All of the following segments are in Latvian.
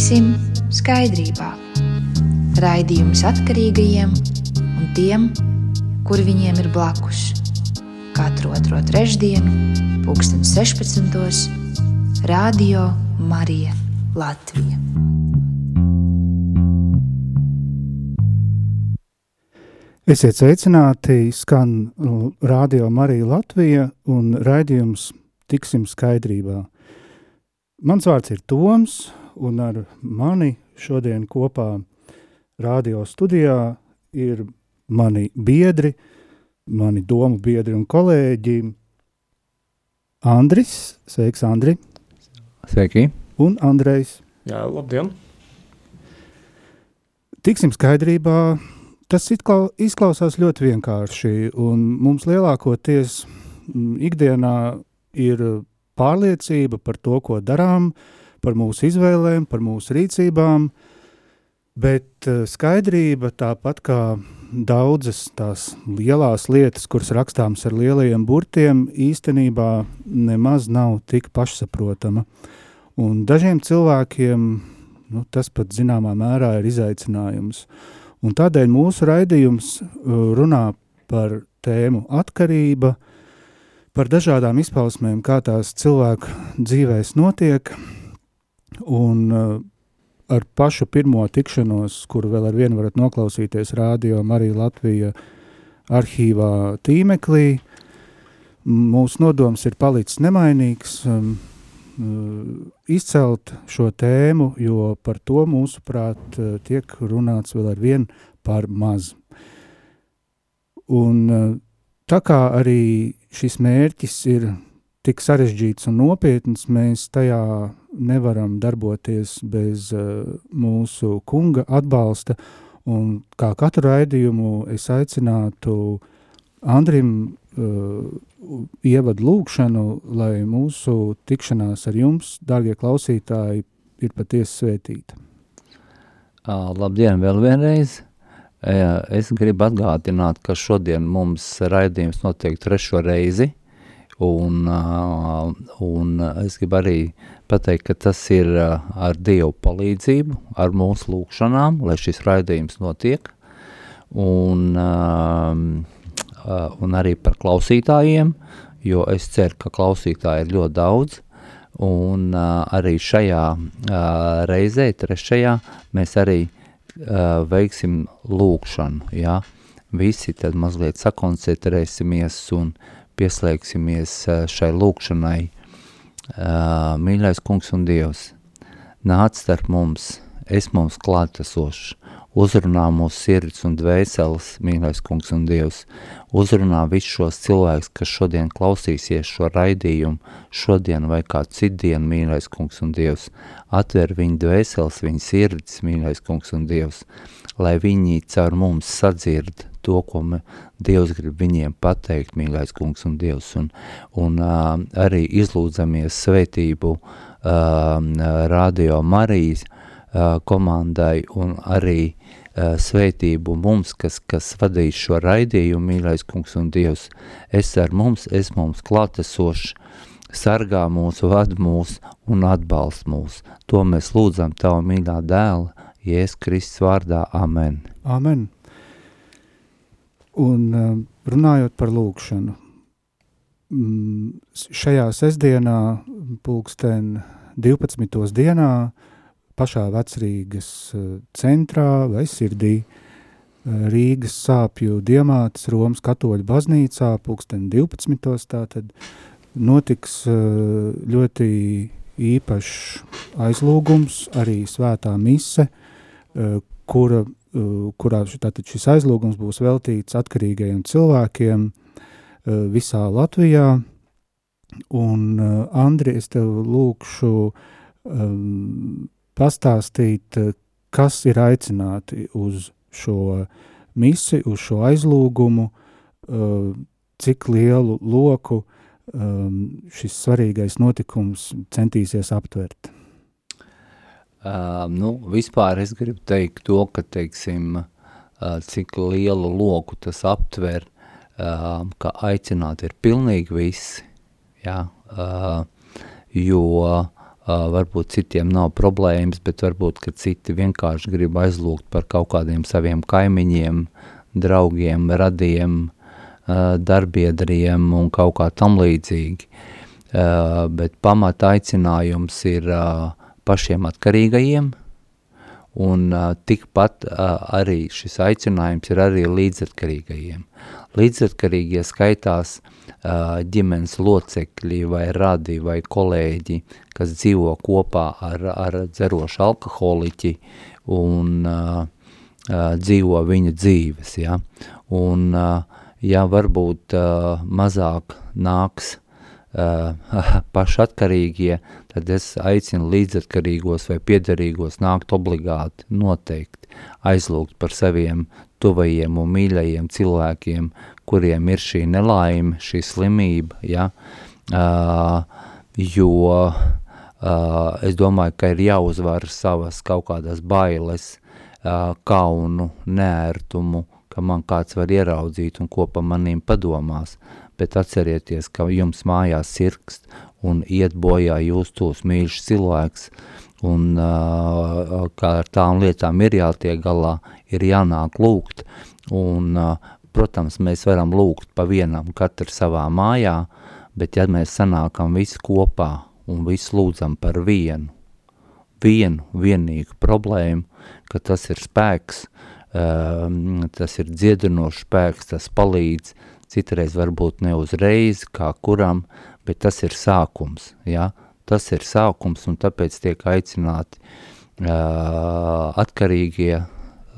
Tiksim skaidrībā. Raidījums atkarīgajiem un tiem, kuri viņiem ir blakus. Katru otro trešdienu, pulksten 16. Radio Marija Latvija. Esiet sveicināti, skan Radio Marija Latvija un raidījums Tiksim skaidrībā. Mans vārds ir Toms, un ar mani šodien kopā radio studijā ir mani biedri, mani domu biedri un kolēģi Andris, sveiks Andri. Sveiki. Un Andrejs. Jā, labdien. Tiksim skaidrībā, Tas izklausās ļoti vienkārši, un mums lielākoties ikdienā ir pārliecība par to, ko darām, par mūsu izvēlēm, par mūsu rīcībām, bet eh, skaidrība tāpat kā daudzas tās lielās lietas, kuras rakstāmas ar lielajiem burtiem, īstenībā nemaz nav tik pašsaprotama. Un dažiem cilvēkiem nu, tas pat zināmā mērā ir izaicinājums. Un tādēļ mūsu raidījums uh, runā par tēmu atkarība, par dažādām izpausmēm, kā tās cilvēku dzīvēs notiek, un uh, ar pašu pirmo tikšanos, kuru vēl ar vienu varat noklausīties rādio Marija Latvija arhīvā tīmeklī, mūsu nodoms ir palicis nemainīgs, um, uh, izcelt šo tēmu, jo par to mūsuprāt uh, tiek runāts vēl ar vien par maz. Un tā kā arī šis mērķis ir tik sarežģīts un nopietns, mēs tajā nevaram darboties bez uh, mūsu kunga atbalsta, un kā katru raidījumu es aicinātu Andrim uh, ievadu lūkšanu, lai mūsu tikšanās ar jums, dārgie klausītāji, ir patiesi svētīta. Labdien vēl vienreiz! Es gribu atgādināt, ka šodien mums raidījums notiek trešo reizi, un, uh, un es gribu arī pateikt, ka tas ir uh, ar Dievu palīdzību, ar mūsu lūkšanām, lai šis raidījums notiek, un uh, Uh, un arī par klausītājiem, jo es ceru, ka klausītāji ir ļoti daudz, un uh, arī šajā uh, reizē, trešajā, mēs arī uh, veiksim lūkšanu, ja? visi tad mazliet sakoncentrēsimies un pieslēgsimies uh, šai lūkšanai, uh, mīļais kungs un Dievs, nāc starp mums, es mums klātesošs, uzrunā mūsu sirds un dvēseles, mīļais kungs un Dievs, uzrunā visus šos cilvēkus, kas šodien klausīsies šo raidījumu, šodien vai kā citdien, mīļais kungs un Dievs, atver viņu dvēseles, viņu sirds, mīļais kungs un Dievs, lai viņi caur mums sadzird to, ko me, Dievs grib viņiem pateikt, mīļais kungs un Dievs, un, un uh, arī izlūdzamies svētību uh, Radio Marijas uh, komandai un arī uh, svētību mums, kas, kas vadīs šo raidījumu, mīļais kungs un Dievs. Es ar mums, es mums klātesošs, sargā mūs, vad mūs un atbalst mūs. To mēs lūdzam Tavu mīļā dēla, Jēzus Kristus vārdā. Amen. Amen. Un uh, runājot par lūkšanu, mm, šajā sestdienā pulksten 12. dienā pašā vecrīgas eh, centrā vai sirdī eh, Rīgas sāpju diamātas Romas katoļu baznīcā pulksten 12. tātad notiks eh, ļoti īpašs aizlūgums, arī svētā mise, kura, kurā šis aizlūgums būs veltīts atkarīgajiem cilvēkiem visā Latvijā. Un, Andri, es tev lūkšu um, pastāstīt, eh, kas ir aicināti uz šo misi, uz šo aizlūgumu, eh, cik lielu loku eh, šis svarīgais notikums centīsies aptvert? Uh, nu, vispār es gribu teikt to, ka, teiksim, uh, cik lielu loku tas aptver, uh, ka aicināt ir pilnīgi visi, jā, uh, jo uh, varbūt citiem nav problēmas, bet varbūt, ka citi vienkārši grib aizlūgt par kaut kādiem saviem kaimiņiem, draugiem, radiem, darbiedriem un kaut kā tam līdzīgi. Bet pamata aicinājums ir pašiem atkarīgajiem, un tikpat arī šis aicinājums ir arī līdzatkarīgajiem. Līdzatkarīgie skaitās ģimenes locekļi vai radi vai kolēģi, kas dzīvo kopā ar, ar dzerošu alkoholiķi un uh, dzīvo viņa dzīves, ja, un uh, ja varbūt uh, mazāk nāks uh, pašatkarīgie, tad es aicinu līdzatkarīgos vai piederīgos nākt obligāti noteikti aizlūgt par saviem tuvajiem un mīļajiem cilvēkiem, kuriem ir šī nelaime, šī slimība, ja, uh, jo uh, es domāju, ka ir jāuzvar savas kaut kādas bailes, uh, kaunu, nērtumu, ka man kāds var ieraudzīt un ko pa manīm padomās, bet atcerieties, ka jums mājās sirkst un iet bojā jūs tos mīļš cilvēks, un uh, kā ar tām lietām ir jātiek galā, ir jānāk lūgt, un, uh, protams, mēs varam lūgt pa vienam katru savā mājā, bet ja mēs sanākam visi kopā un visi lūdzam par vienu, vienu vienīgu problēmu, ka tas ir spēks, um, tas ir dziedinošs spēks, tas palīdz, citreiz varbūt ne uzreiz, kā kuram, bet tas ir sākums, ja? tas ir sākums un tāpēc tiek aicināti uh, atkarīgie,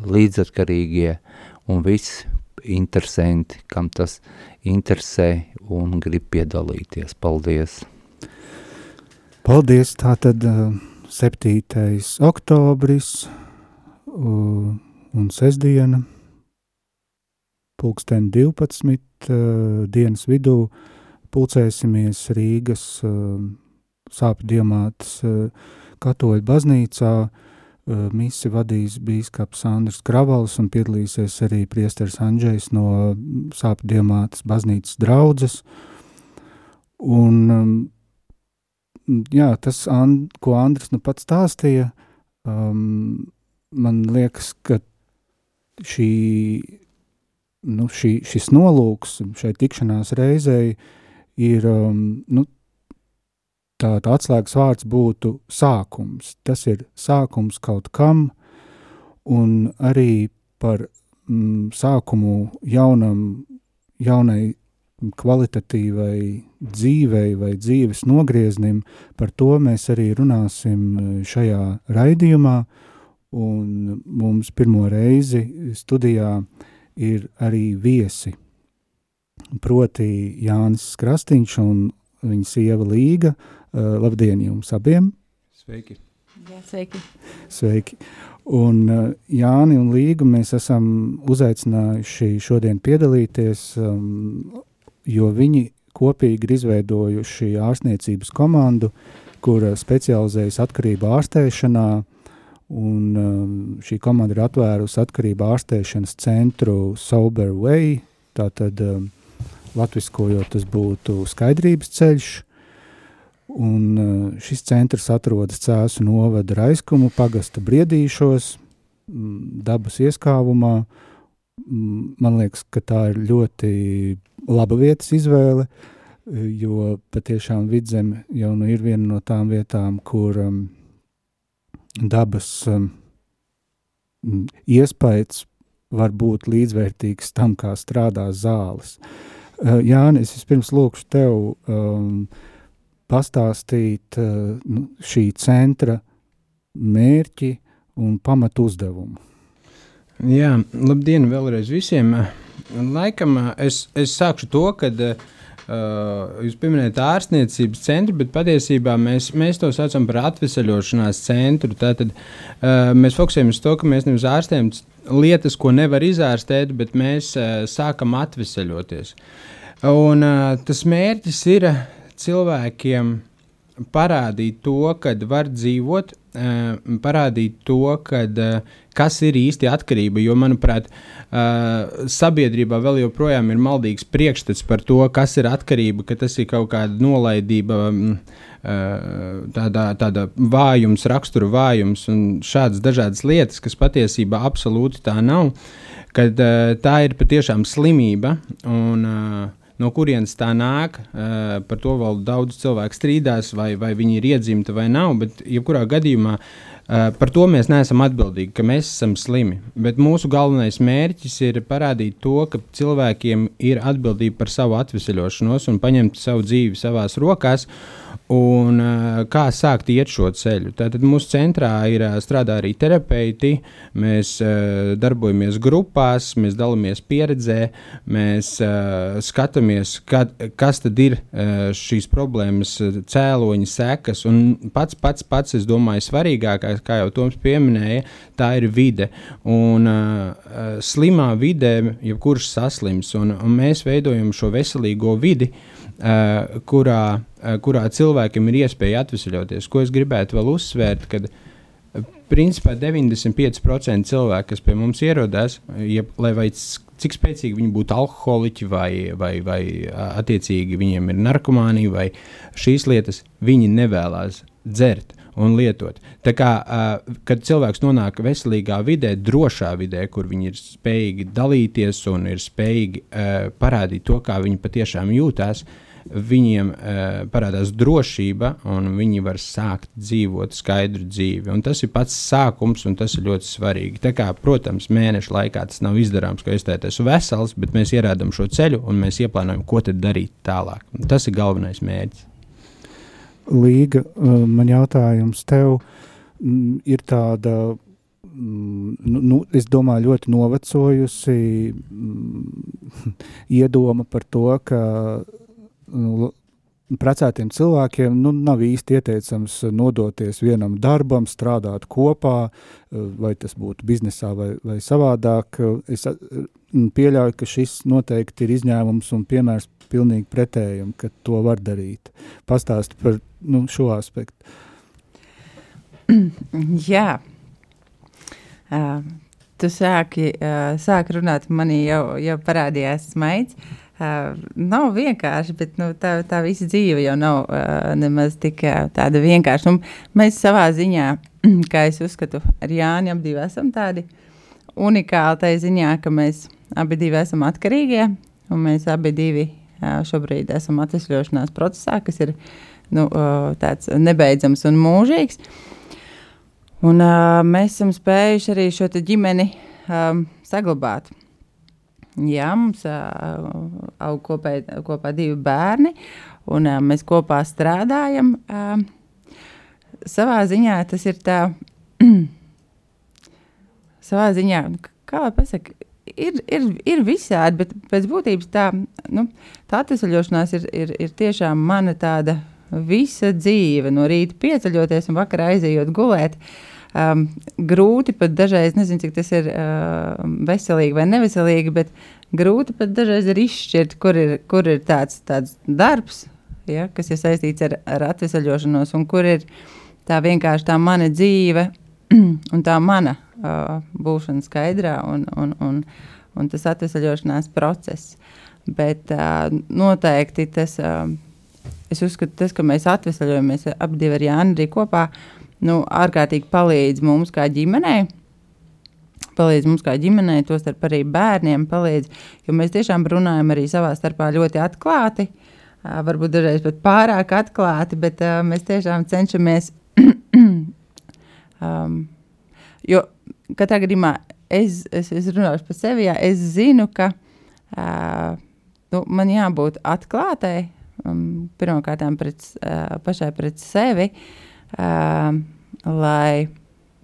līdzatkarīgie un visi interesanti, kam tas interesē un grib piedalīties. Paldies! Paldies! Tātad 7. oktobris un sestdiena, pulksten 12 dienas vidū pulcēsimies Rīgas sāpju diamātas katoļu baznīcā, misi vadīs bīskaps Andrs Kravals un piedalīsies arī priesteris Andžejs no sāpju diamātas baznīcas draudzes. Un, jā, tas, ko Andris nu pats stāstīja, um, man liekas, ka šī, nu, šī, šis nolūks šai tikšanās reizei ir um, nu, tāda atslēgas vārds būtu sākums. Tas ir sākums kaut kam, un arī par mm, sākumu jaunam, jaunai kvalitatīvai dzīvei vai dzīves nogrieznim, par to mēs arī runāsim e, šajā raidījumā, un mums pirmo reizi studijā ir arī viesi, proti Jānis Krastīņš un viņa sieva Līga, Uh, labdien jums abiem! Sveiki! Jā, sveiki! Sveiki! Un uh, Jāni un Līgu mēs esam uzaicinājuši šodien piedalīties, um, jo viņi kopīgi ir izveidojuši ārstniecības komandu, kur specializējas atkarību ārstēšanā, un um, šī komanda ir atvērusi atkarību ārstēšanas centru Sober Way, tātad um, latviskojot tas būtu skaidrības ceļš, Un eh, šis centrs atrodas Cēzu novada Raiskumu pagasta briedīšos, dabas ieskāvumā. Man liekas, ka tā ir ļoti laba vietas izvēle, jo patiešām vidzeme jau nu ir viena no tām vietām, kur um, dabas um, iespējas var būt līdzvērtīgs tam, kā strādā zāles. Uh, Jānis, es vispirms lūkšu tev um, pastāstīt eh, nu, šī centra mērķi un pamatu uzdevumu. Jā, labdien vēlreiz visiem. Laikam es, es sākšu to, ka Uh, jūs pieminējat ārstniecības centru, bet patiesībā mēs, mēs to saucam par atvesaļošanās centru. Tātad uh, mēs fokusējamies uz to, ka mēs nevis ārstējam lietas, ko nevar izārstēt, bet mēs uh, sākam atvesaļoties. Un, uh, tas mērķis ir cilvēkiem parādīt to, ka var dzīvot uh, parādīt to, kad, uh, kas ir īsti atkarība. Jo, manuprāt, uh, sabiedrībā vēl joprojām ir maldīgs priekšstats par to, kas ir atkarība, ka tas ir kaut kāda nolaidība. Um, Tāda, tāda vājums, rakstura vājums un šādas dažādas lietas, kas patiesībā absolūti tā nav, kad tā ir patiešām slimība. Un, uh, no kurienes tā nāk. Uh, par to vēl daudz cilvēku strīdās, vai, vai viņi ir iedzimti vai nav. Bet, jebkurā gadījumā, uh, par to mēs neesam atbildīgi, ka mēs esam slimi. Bet mūsu galvenais mērķis ir parādīt to, ka cilvēkiem ir atbildība par savu atvesaļošanos un paņemt savu dzīvi savās rokās. Un, uh, kā sākt iet šo ceļu? Tātad mūsu centrā ir uh, strādā arī terapeiti. Mēs uh, darbojamies grupās, mēs dalāmies pieredzē, mēs skatāmies, kad, kas tad ir šīs problēmas cēloņi, sekas. Un pats, pats, pats, es domāju, svarīgākais, kā jau Toms pieminēja, tā ir vide. Un slimā vidē jebkurš saslims, un, un mēs veidojam šo veselīgo vidi. Uh, kurā, uh, kurā cilvēkam ir iespēja atvesaļoties. Ko es gribētu vēl uzsvērt, kad uh, principā 95% cilvēku, kas pie mums ierodas, ja, lai vai cik spēcīgi viņi būtu alkoholiķi vai, vai, vai attiecīgi viņiem ir narkomānija vai šīs lietas, viņi nevēlas dzert un lietot. Tā kā, uh, kad cilvēks nonāk veselīgā vidē, drošā vidē, kur viņi ir spējīgi dalīties un ir spējīgi uh, parādīt to, kā viņi patiešām jūtas, uh, viņiem uh, parādās drošība, un viņi var sākt dzīvot skaidru dzīvi. Un tas ir pats sākums, un tas ir ļoti svarīgi. Tā kā, protams, mēneša laikā tas nav izdarāms, ka es teicu, esmu vesels, bet mēs ierādām šo ceļu un mēs ieplānojam, ko tad darīt tālāk. Un tas ir galvenais mērķis. Līga, man jautājums tev ir tāda nu, nu, es domāju, ļoti novecojusi iedoma par to, ka precētiem cilvēkiem nu, nav īsti ieteicams nodoties vienam darbam, strādāt kopā, vai tas būtu biznesā vai, vai savādāk. Es pieļauju, ka šis noteikti ir izņēmums un piemērs pilnīgi pretējam, ka to var darīt. Pastāst par nu, šo aspektu. Jā. Uh, tu sāki, uh, sāki runāt, manī jau, jau parādījās smaids. Uh, Uh, nav vienkārši, bet nu, tā, tā visa dzīve jau nav uh, nemaz tik uh, tāda vienkārša. Un mēs savā ziņā, kā es uzskatu, ar Jāni abi esam tādi unikāli tajā ziņā, ka mēs abi esam atkarīgie, un mēs abi divi uh, šobrīd esam atvesļošanās procesā, kas ir nu, uh, tāds nebeidzams un mūžīgs. Un, uh, mēs esam spējuši arī šo ģimeni um, saglabāt. Jā, mums aug kopē, kopā divi bērni, un mēs kopā strādājam. Savā ziņā tas ir tā, savā ziņā, kā lai pasaka, ir, ir, ir visādi, bet pēc būtības tā, nu, tā atvesaļošanās ir, ir, ir tiešām mana tāda visa dzīve, no rīta pieceļoties un vakarā aizejot gulēt. Uh, um, grūti pat dažreiz, nezinu, cik tas ir uh, veselīgi vai neveselīgi, bet grūti pat dažreiz ir izšķirt, kur ir, kur ir tāds, tāds darbs, ja, kas ir saistīts ar, ar atvesaļošanos, un kur ir tā vienkārši tā mana dzīve un tā mana uh, būšana skaidrā un, un, un, un tas atvesaļošanās process. Bet uh, noteikti tas, uh, es uzskatu, tas, ka mēs atvesaļojamies divi ar Jānu arī kopā, uh, nu, ārkārtīgi palīdz mums kā ģimenei. Palīdz mums kā ģimenei, tostarp arī bērniem palīdz, jo mēs tiešām runājam arī savā starpā ļoti atklāti, varbūt dažreiz pat pārāk atklāti, bet uh, mēs tiešām cenšamies, um, jo katrā gadījumā es, es, es runāšu par sevi, jā, es zinu, ka uh, nu, man jābūt atklātai, um, pirmkārt pret, uh, pašai pret sevi, uh, lai,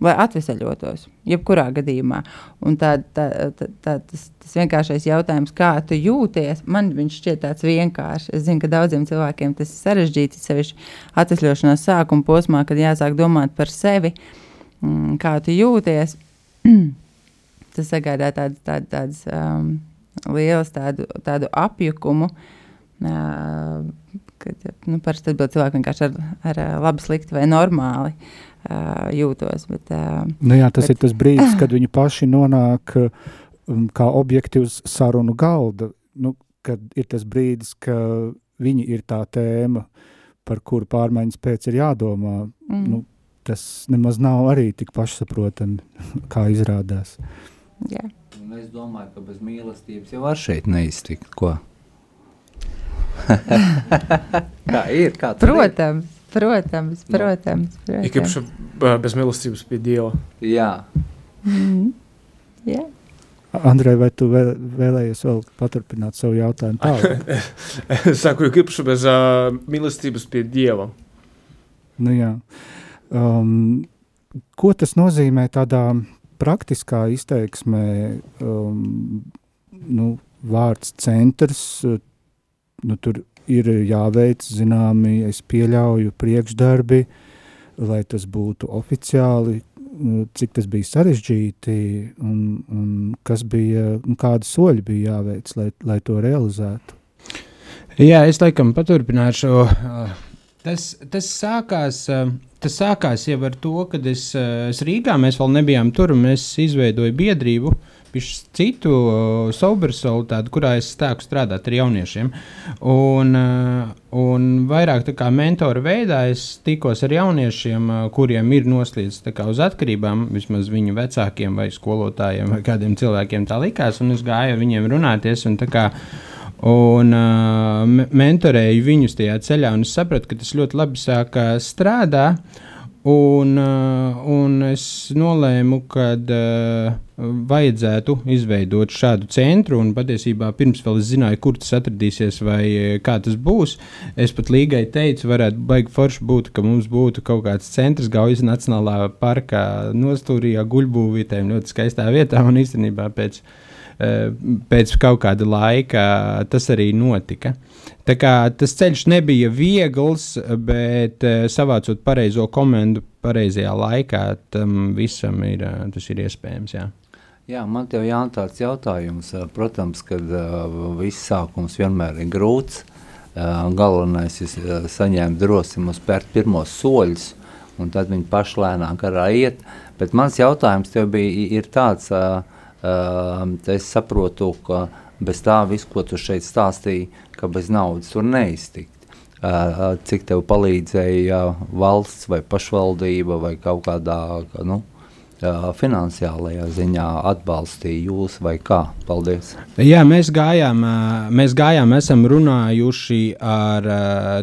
lai atvesaļotos, jebkurā gadījumā. Un tā, tā, tā, tā, tas, tas vienkāršais jautājums, kā tu jūties, man viņš šķiet tāds vienkāršs. Es zinu, ka daudziem cilvēkiem tas ir sarežģīti, sevišķi atvesļošanās sākuma posmā, kad jāsāk domāt par sevi, mm, kā tu jūties. tas sagādā tādu, tādu, tādu um, lielu tādu, tādu apjukumu. Uh, kad nu, parasti atbild cilvēki vienkārši ar, ar labi, slikti vai normāli jūtos. Bet, uh, nu jā, tas bet, ir tas brīdis, kad viņi paši nonāk um, kā objekti uz sarunu galda. Nu, kad ir tas brīdis, ka viņi ir tā tēma, par kuru pārmaiņas pēc ir jādomā. Mm. Nu, tas nemaz nav arī tik pašsaprotami, kā izrādās. Jā. Un es domāju, ka bez mīlestības jau var šeit neiztikt. Ko? kā ir? Kā protams, ir? Protams, protams. protams. Ikāpši bez mīlestības pie Dieva. Jā. Mm. Jā. Andrej, vai tu vēl, vēlējies vēl paturpināt savu jautājumu? es saku, ikāpši bez uh, mīlestības pie Dieva. Nu jā. Um, ko tas nozīmē tādā praktiskā izteiksmē? Um, nu, vārds centrs, nu, tur ir jāveic zināmi, es pieļauju, priekšdarbi, lai tas būtu oficiāli, nu, cik tas bija sarežģīti un, un kas bija, un kādi soļi bija jāveic, lai, lai to realizētu. Jā, es laikam paturpināšu. Tas, tas, sākās, tas sākās jau ar to, kad es, es Rīgā, mēs vēl nebijām tur, un es izveidoju biedrību, uh, citu uh, sobersolu, tādu, kurā es stāku strādāt ar jauniešiem. Un, uh, un vairāk tā kā mentora veidā es tikos ar jauniešiem, uh, kuriem ir noslīdis uz atkarībām, vismaz viņu vecākiem vai skolotājiem vai kādiem cilvēkiem tā likās, un es gāju ar viņiem runāties. Un, un uh, mentorēju viņus tajā ceļā, un es sapratu, ka tas ļoti labi sāk strādāt. Un, uh, un es nolēmu, ka uh, vajadzētu izveidot šādu centru. Patiesībā pirms vēl es zināju, kur tas atradīsies vai uh, kā tas būs. Es pat līgai teicu, varētu baigi forši būt, ka mums būtu kaut kāds centrs Gaujas Nacionālā parkā, nostūrijā, guļbūvītēm, ļoti skaistā vietā. Un īstenībā pēc, pēc kaut kāda laika tas arī notika. Tas ceļš nebija viegls, bet uh, savācot pareizo komandu pareizajā laikā, tam visam ir, tas ir iespējams. Jā. Jā, man te ir tāds jautājums. Protams, ka viss sākums vienmēr ir grūts. Galvenais ir saņemt drosmi spērt pirmos soļus, un tad viņi paši lēnāk arī iet. Bet mans jautājums tev bija tāds, uh, es saprotu, ka bez tā visu, ko tu šeit stāstīji, ka bez naudas tur neiztikt. Uh, cik tev palīdzēja valsts vai pašvaldība vai kaut kādā nu, finansiālajā ziņā atbalstīja jūs vai kā? Paldies! Jā, mēs gājām, mēs gājām, esam runājuši ar,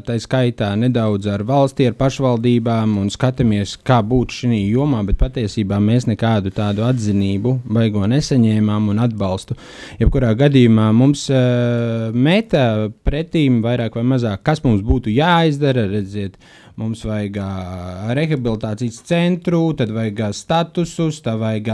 tā skaitā, nedaudz ar valsti, ar pašvaldībām un skatāmies, kā būt šī jomā, bet patiesībā mēs nekādu tādu atzinību baigo nesaņēmām un atbalstu. Jebkurā gadījumā mums meta pretīm vairāk vai mazāk, kas mums būtu jāizdara, redziet, uh, mums vajag rehabilitācijas centru, tad vajag statusus, tad vajag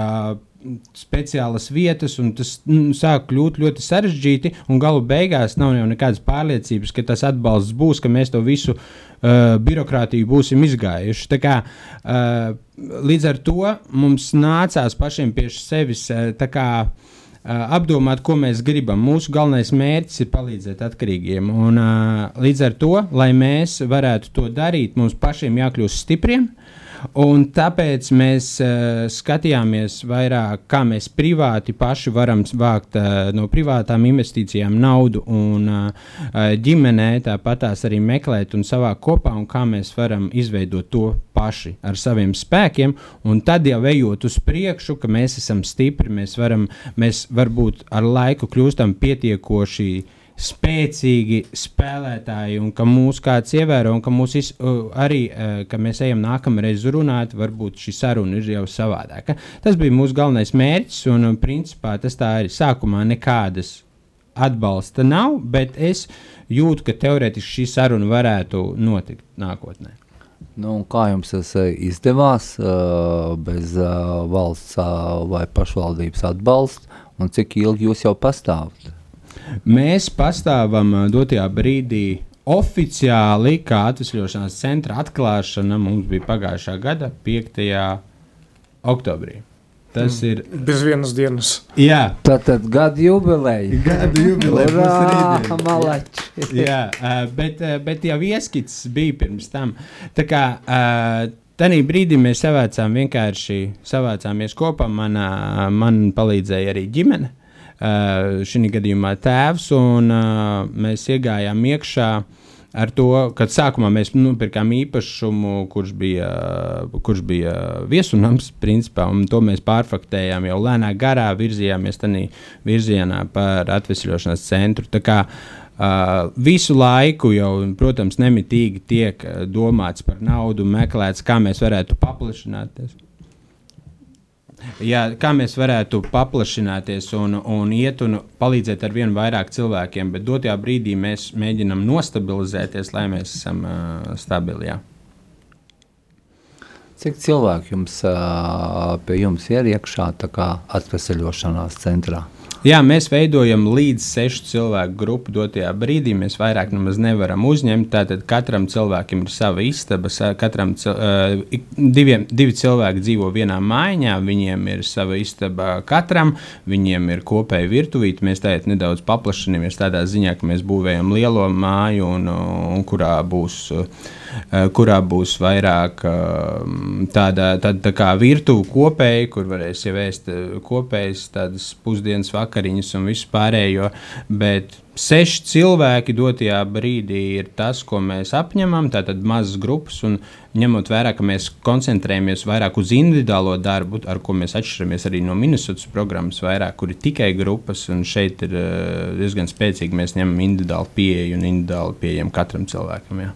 speciālas vietas, un tas mm, sāk kļūt ļoti sarežģīti. Galu beigās nav jau nekādas pārliecības, ka tas atbalsts būs, ka mēs to visu uh, birokrātiju būsim izgājuši. Kā, uh, līdz ar to mums nācās pašiem pie sevis uh, apdomāt, ko mēs gribam. Mūsu galvenais mērķis ir palīdzēt atkarīgiem. Un, līdz ar to, lai mēs varētu to darīt, mums pašiem jākļūst stipriem. Un tāpēc mēs uh, skatījāmies vairāk, kā mēs privāti paši varam vākt uh, no privātām investīcijām naudu, un uh, ģimenē tāpatās arī meklēt un savākt kopā, un kā mēs varam izveidot to paši ar saviem spēkiem. Un tad jau ejot uz priekšu, ka mēs esam stipri, mēs varam, mēs varbūt ar laiku kļūstam pietiekoši spēcīgi spēlētāji, un ka mūs kāds ievēro, un ka, iz, arī, ka mēs ejam nākamreiz runāt, varbūt šī saruna ir jau savādāka. Tas bija mūsu galvenais mērķis, un principā tas tā ir. Sākumā nekādas atbalsta nav, bet es jūtu, ka teorētiski šī saruna varētu notikt nākotnē. Nu, kā jums tas izdevās uh, bez valsts vai pašvaldības atbalsta, un cik ilgi jūs jau pastāvat? Mēs pastāvam dotajā brīdī oficiāli, kā atvesļošanās centra atklāšana mums bija pagājušā gada 5. oktobrī. Tas mm. ir. Bez vienas dienas. Jā, tā tad gada jubileja. Gada jubileja. Urā, malači. Jā, bet, bet jau ieskats bija pirms tam. Tā kā Tanī brīdī mēs savācām vienkārši savācāmies kopā. Man, uh, man palīdzēja arī ģimene. Uh, Šī gadījumā tēvs, un uh, mēs iegājām iekšā ar to, ka sākumā mēs nopirkām īpašumu, kurš bija, kurš bija viesunams, principā, un to mēs pārfaktējām jau lēnā garā, virzījāmies tādā virzienā par atvesļošanās centru. Tā kā uh, Uh, visu laiku jau, protams, nemitīgi tiek domāts par naudu, meklēts, kā mēs varētu paplašināties. Jā, kā mēs varētu paplašināties un, un iet un palīdzēt ar vien vairāk cilvēkiem, bet dotajā brīdī mēs mēģinām nostabilizēties, lai mēs esam uh, stabili. Jā. Cik cilvēku jums uh, pie jums ir iekšā atvesaļošanās centrā? Jā, mēs veidojam līdz sešu cilvēku grupu dotajā brīdī. Mēs vairāk nemaz nevaram uzņemt. Tātad katram cilvēkam ir sava istaba. Katram uh, diviem, divi cilvēki dzīvo vienā mājā, viņiem ir sava istaba katram, viņiem ir kopēja virtuvīte. Mēs tagad nedaudz paplašināmies tādā ziņā, ka mēs būvējam lielo māju, un, un kurā būs. Uh, kurā būs vairāk eh, tāda, tāda tā kā virtuve kopēja, kur varēs ēst eh, kopējas tādas pusdienas vakariņas un visu pārējo. Bet seši cilvēki dotajā brīdī ir tas, ko mēs apņemam. Tātad mazas grupas, un ņemot vērā, ka mēs koncentrējamies vairāk uz individuālo darbu, ar ko mēs atšķiramies arī no Minnesotas programmas, vairāk, kur ir tikai grupas, un šeit ir diezgan spēcīgi mēs ņemam individuālu pieeju un individuāli pieejam katram cilvēkam. Jā.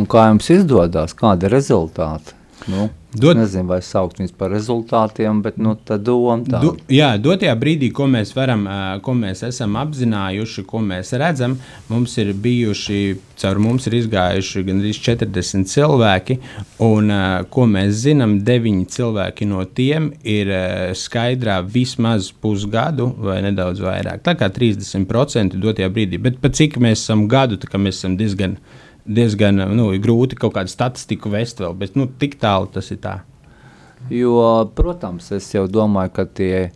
Un kā jums izdodas, kādi ir rezultāti? Nu, Dot, nezinu, vai saukt viņus par rezultātiem, bet nu, tā doma tāda. Do, jā, dotajā brīdī, ko mēs, varam, ko mēs esam apzinājuši, ko mēs redzam, mums ir bijuši, caur mums ir izgājuši gandrīz 40 cilvēki, un ko mēs zinām, 9 cilvēki no tiem ir skaidrā vismaz pusgadu vai nedaudz vairāk. Tā kā 30% dotajā brīdī, bet pat cik mēs esam gadu, tā kā mēs esam diezgan diezgan nu, grūti kaut kādu statistiku vest vēl, bet nu, tik tālu tas ir tā. Jo, protams, es jau domāju, ka tie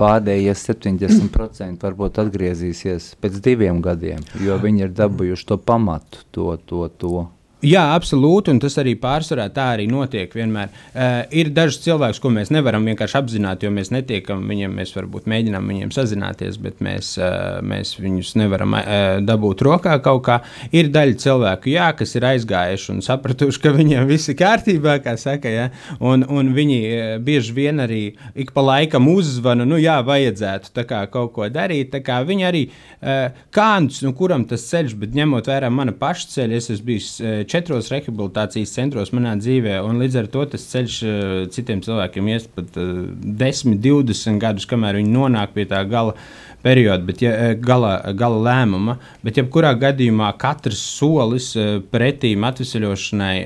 pārējie 70% varbūt atgriezīsies pēc diviem gadiem, jo viņi ir dabūjuši to pamatu, to, to, to Jā, absolūti, un tas arī pārsvarā tā arī notiek. Vienmēr. Uh, ir daži cilvēki, ko mēs nevaram vienkārši apzināt, jo mēs netiekam viņiem, mēs varbūt mēģinām viņiem sazināties, bet mēs, uh, mēs viņus nevaram uh, dabūt rokā kaut kā. Ir daļa cilvēku, jā, kas ir aizgājuši un sapratuši, ka viņiem viss ir kārtībā, kā saka, ja? un, un viņi uh, bieži vien arī ik pa laikam uzzvana, nu jā, vajadzētu kā, kaut ko darīt. Viņi arī uh, kāds, nu, kuram tas ceļš, bet ņemot vērā mana paša ceļu, es esmu bijis. Uh, četros rehabilitācijas centros manā dzīvē, un līdz ar to tas ceļš uh, citiem cilvēkiem ies pat uh, 10, 20 gadus, kamēr viņi nonāk pie tā gala perioda, bet, ja, eh, gala, gala lēmuma. Bet, jebkurā gadījumā, katrs solis pretīm atvesaļošanai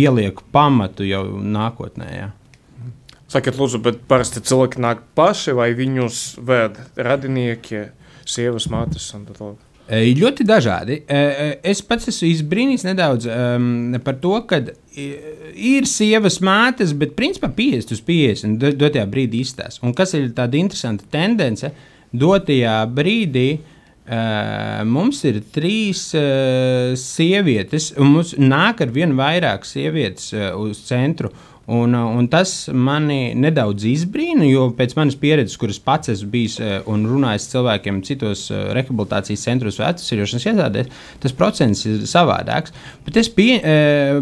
ieliek pamatu jau nākotnē. Jā. Sakiet, lūdzu, bet parasti cilvēki nāk paši vai viņus ved radinieki, sievas, mātes un tā tālāk? Ļoti dažādi. Es pats esmu izbrīnījis nedaudz um, par to, ka ir sievas mātes, bet principā 50 uz 50 dotajā brīdī izstāsta. Un kas ir tāda interesanta tendence, dotajā brīdī uh, mums ir trīs uh, sievietes, un mums nāk ar vien vairāk sievietes uh, uz centru. Uh, Un, uh, un tas mani nedaudz izbrīna, jo pēc manas pieredzes, kuras pats esmu bijis uh, un runājis ar cilvēkiem citos uh, rehabilitācijas centros vai atvesaļošanas iestādēs, tas procents ir savādāks. Bet es pie,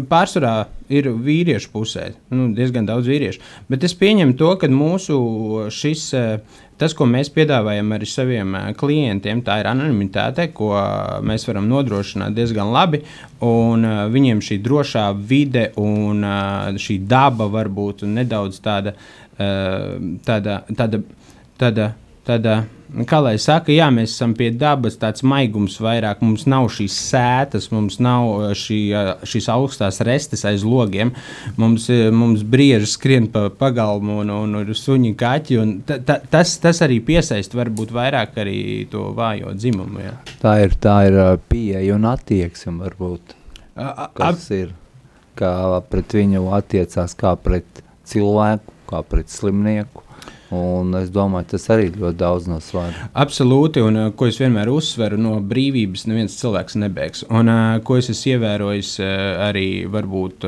pārsvarā ir vīriešu pusē, nu, diezgan daudz vīriešu. Bet es pieņemu to, ka mūsu šis Tas, ko mēs piedāvājam arī saviem klientiem, tā ir anonimitāte, ko mēs varam nodrošināt diezgan labi. Viņiem šī drošā vide un šī daba var būt nedaudz tāda, tāda, tāda, tāda Tad, kā lai saka, jā, mēs esam pie dabas, tāds maigums vairāk. Mums nav šīs sētas, mums nav šī, šīs augstās restes aiz logiem. Mums, mums brieži skrien pa pagalmu un, un, un suņi kaķi. Un ta, ta, tas, tas arī piesaista varbūt vairāk arī to vājo dzimumu. Jā. Tā ir, tā ir pieeja un attieksme varbūt. Kas ir, kā pret viņu attiecās kā pret cilvēku, kā pret slimnieku Un es domāju, tas arī ļoti daudz no svara. Absolūti, un uh, ko es vienmēr uzsveru, no brīvības neviens cilvēks nebēgs. Un uh, ko es esmu ievērojis uh, arī varbūt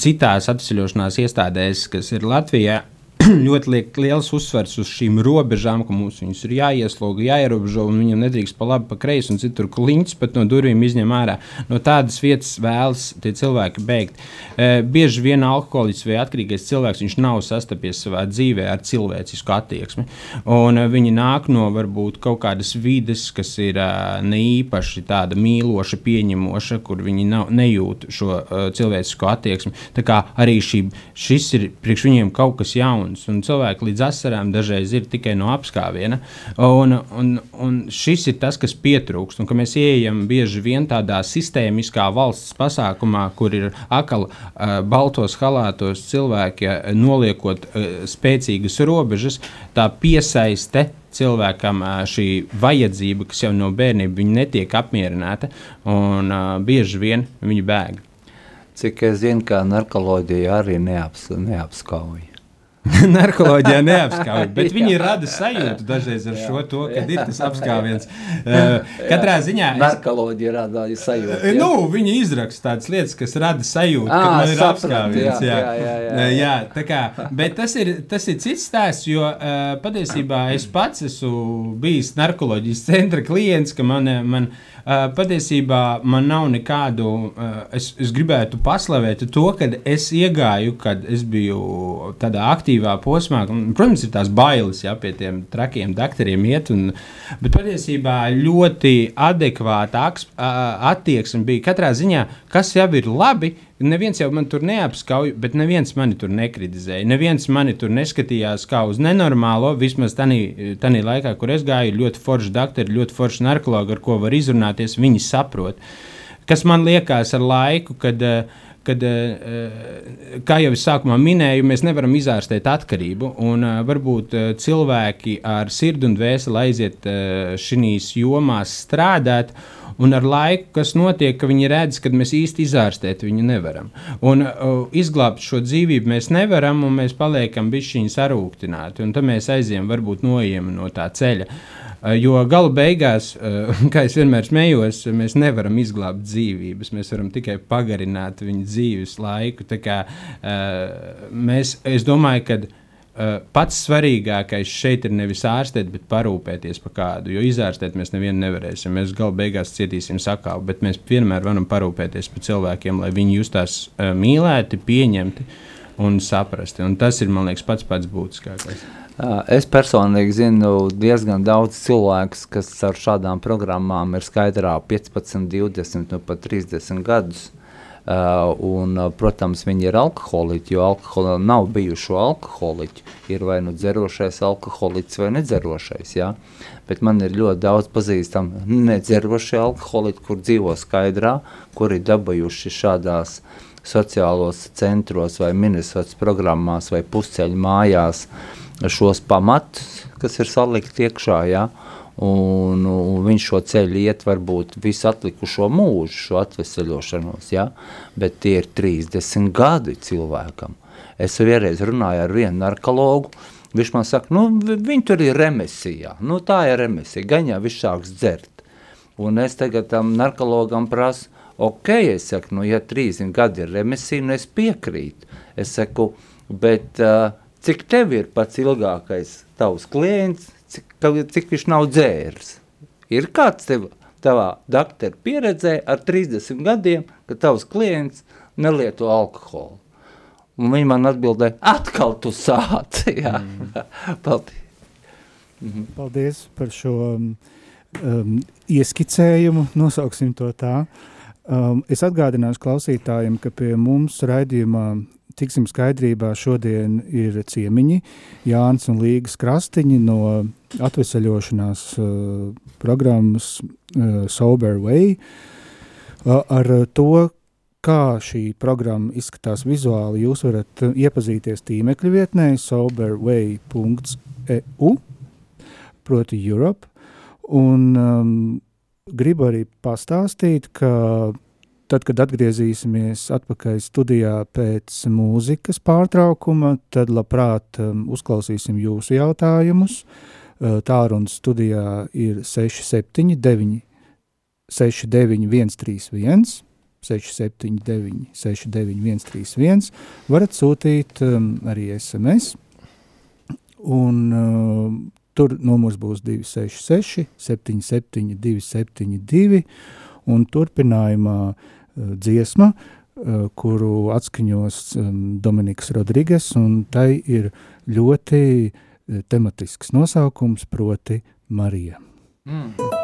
citās atceļošanās iestādēs, kas ir Latvijā. ļoti liek liels uzsvers uz šīm robežām, ka mums viņas ir jāiesloga, jāierobežo, un viņam nedrīkst pa labi, pa kreisi, un citur kliņķis pat no durvīm izņem ārā. No tādas vietas vēlas tie cilvēki beigt. E, bieži vien alkoholiķis vai atkarīgais cilvēks, viņš nav sastapies savā dzīvē ar cilvēcisku attieksmi, un e, viņi nāk no varbūt kaut kādas vides, kas ir e, ne īpaši tāda mīloša, pieņemoša, kur viņi nav, nejūt šo uh, cilvēcisko attieksmi. Tā kā arī šī, šis ir priekš viņiem kaut kas jauns jauns, un cilvēki līdz asarām dažreiz ir tikai no apskāviena. Un, un, un šis ir tas, kas pietrūkst, un ka mēs ieejam bieži vien tādā sistēmiskā valsts pasākumā, kur ir akli uh, baltos halātos cilvēki uh, noliekot uh, spēcīgas robežas, tā piesaiste cilvēkam šī vajadzība, kas jau no bērnības netiek apmierināta, un uh, bieži vien viņi bēg. Cik es zinu, ka narkoloģija arī neaps, neapskauja. Narkoloģijā neapskauj, bet viņi rada sajūtu dažreiz ar šo to, ka ir tas apskāviens. Uh, katrā ziņā. Es... Narkoloģija rada sajūtu. Jā. Nu, viņi izraksta tādas lietas, kas rada sajūtu, ka man ir apskāviens. Jā, jā, jā, jā, jā. jā tā kā, bet tas ir, tas ir cits stāsts, jo patiesībā es pats esmu bijis narkoloģijas centra klients, ka man, man uh, Uh, patiesībā man nav nekādu, uh, es, es gribētu paslavēt to, ka es iegāju, kad es biju tādā aktīvā posmā. Protams, ir tās bailes, ja pie tiem trakiem doktoriem iet, un, bet patiesībā ļoti adekvāta attieksme bija katrā ziņā, kas jau ir labi Neviens jau man tur neapskauj, bet neviens mani tur nekritizēja. Neviens mani tur neskatījās kā uz nenormālo. Vismaz tajā laikā, kur es gāju, ir ļoti forši doktori, ļoti forši narkologi, ar ko var izrunāties. Viņi saprot. Kas man liekas ar laiku, kad, kad kā jau es sākumā minēju, mēs nevaram izārstēt atkarību. Un varbūt cilvēki ar sirdi un dvēseli aiziet šīs jomās strādāt Un ar laiku, kas notiek, ka viņi redz, ka mēs īsti izārstēt viņu nevaram. Un uh, izglābt šo dzīvību mēs nevaram, un mēs paliekam bišķiņi sarūktināti. Un tad mēs aizjām varbūt noejam no tā ceļa. Uh, jo gala beigās, uh, kā es vienmēr smējos, mēs nevaram izglābt dzīvības. Mēs varam tikai pagarināt viņu dzīves laiku. Kā, uh, mēs, es domāju, ka pats svarīgākais šeit ir nevis ārstēt, bet parūpēties par kādu. Jo izārstēt mēs nevienu nevarēsim. Mēs galu beigās cietīsim sakāvu, bet mēs vienmēr varam parūpēties par cilvēkiem, lai viņi justos uh, mīlēti, pieņemti un saprasti. Un tas ir, man liekas, pats pats būtiskākais. Uh, es personīgi zinu diezgan daudz cilvēku, kas ar šādām programmām ir skaidrā 15, 20, nu pat 30 gadus. Uh, un, uh, protams, viņi ir alkoholiķi, jo alkoholi nav bijušo alkoholiķu. Ir vai nu dzerošais alkoholiķis vai nedzerošais. Ja? Bet man ir ļoti daudz pazīstamu nedzerošie alkoholiķi, kur dzīvo skaidrā, kuri dabūjuši šādās sociālos centros vai ministrs programmās vai pusceļu mājās šos pamatus, kas ir salikti iekšā. Ja? Un, un viņš šo ceļu iet varbūt visu atlikušo mūžu, šo atvesaļošanos, ja? bet tie ir 30 gadi cilvēkam. Es vienreiz runāju ar vienu narkologu, viņš man saka, nu, viņi tur ir remisijā, nu, tā ir remisija, gan jau viņš sāks dzert. Un es tagad tam narkologam prasu, ok, es saku, nu, ja 30 gadi ir remisija, nu, es piekrītu. Es saku, bet uh, cik tev ir pats ilgākais tavs klients, cik, cik viņš nav dzērs. Ir kāds tev, tavā doktora pieredzē ar 30 gadiem, ka tavs klients nelieto alkoholu. Un viņi man atbildēja, atkal tu sāci. Jā. Mm. Paldies. Mhm. Paldies par šo um, um, ieskicējumu, nosauksim to tā. Um, es atgādināšu klausītājiem, ka pie mums raidījumā tiksim skaidrībā, šodien ir ciemiņi Jānis un Līgas krastiņi no atvesaļošanās uh, programmas uh, Sober Way. Uh, ar to, kā šī programma izskatās vizuāli, jūs varat iepazīties tīmekļa vietnē soberway.eu, proti Europe, un um, gribu arī pastāstīt, ka tad, kad atgriezīsimies atpakaļ studijā pēc mūzikas pārtraukuma, tad labprāt um, uzklausīsim jūsu jautājumus. Uh, Tārunas studijā ir 679 69 131, 679 69 131, varat sūtīt um, arī SMS, un uh, tur numurs būs 266 77 272, un turpinājumā uh, dziesma, uh, kuru atskaņos um, Dominiks Rodriges, un tai ir ļoti uh, tematisks nosaukums, proti Marija. Mm.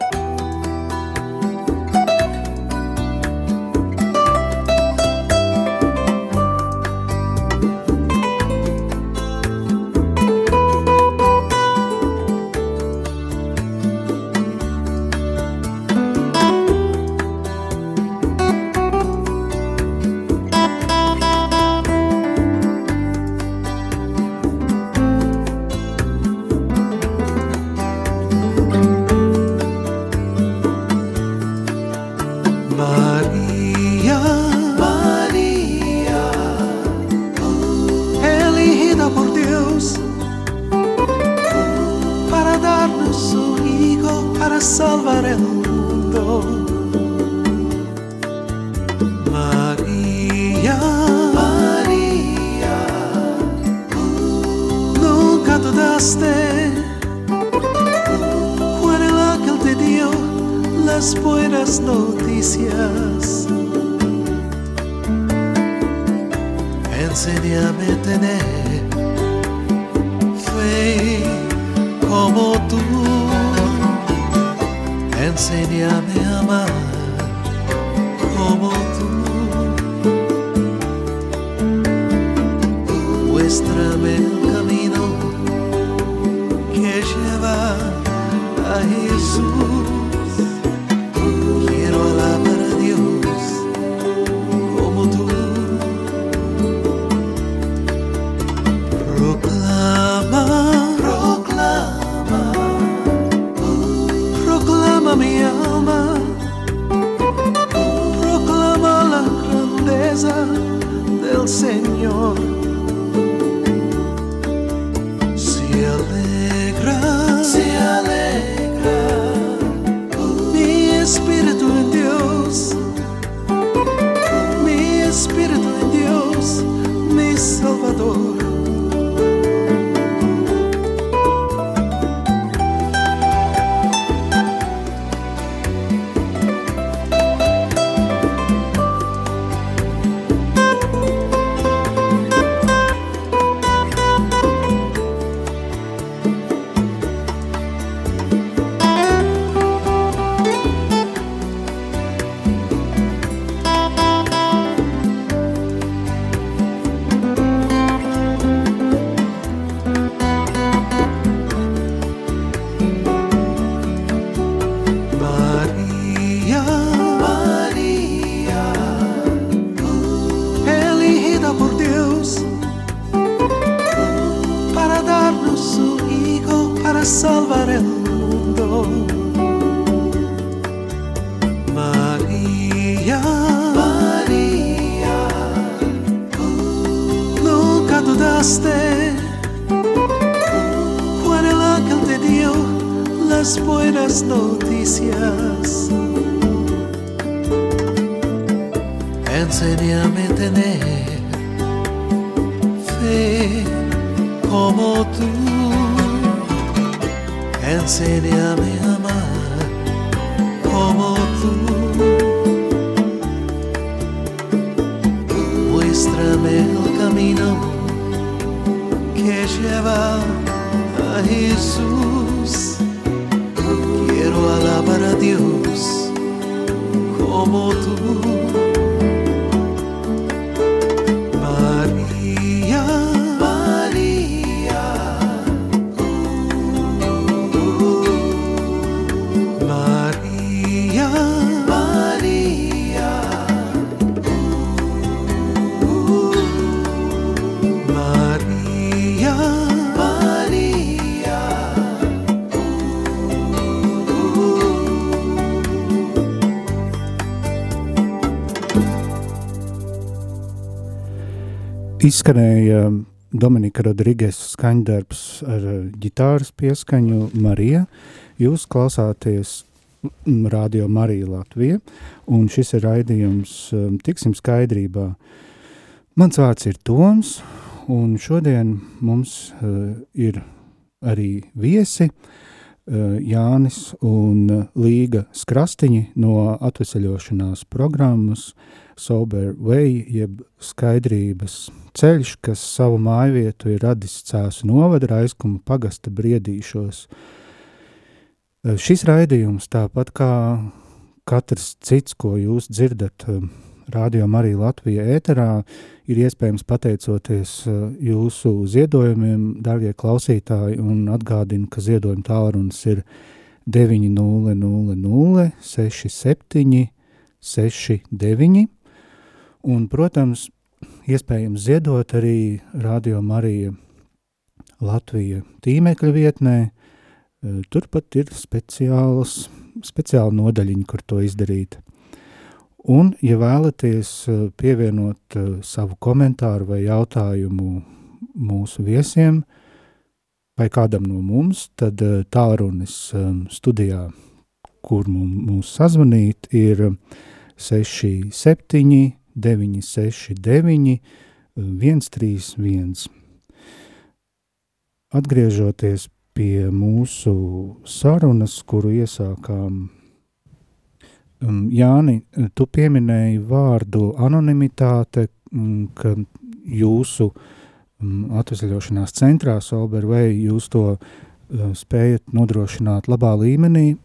路 Izskanēja Dominika Rodrīgas skaņdarbs ar ģitāras pieskaņu Marija. Jūs klausāties Radio Marija Latvija, un šis ir raidījums Tiksim skaidrībā. Mans vārds ir Toms, un šodien mums uh, ir arī viesi uh, Jānis un Līga Skrastiņi no atvesaļošanās programmas Sober Way, jeb skaidrības ceļš, kas savu mājvietu ir radis Cēsu novada raizkuma pagasta briedīšos. Uh, šis raidījums, tāpat kā katrs cits, ko jūs dzirdat, uh, rādījumā arī Latvija ēterā, ir iespējams pateicoties uh, jūsu ziedojumiem, darbie klausītāji, un atgādinu, ka ziedojuma tālrunis ir 900 67 69, un, protams, iespējams ziedot arī rādījumā arī Latvija tīmekļa vietnē, uh, turpat ir speciāls, speciāla nodaļiņa, kur to izdarīt. Un, ja vēlaties eh, pievienot eh, savu komentāru vai jautājumu mūsu viesiem vai kādam no mums, tad eh, tālrunis studijā, kur mums sazvanīt, ir 67 969 131. Atgriežoties pie mūsu sarunas, kuru iesākām Jāni, tu pieminēji vārdu anonimitāte, um, ka jūsu um, atvesļošanās centrā, Solbervei, jūs to uh, spējat nodrošināt labā līmenī,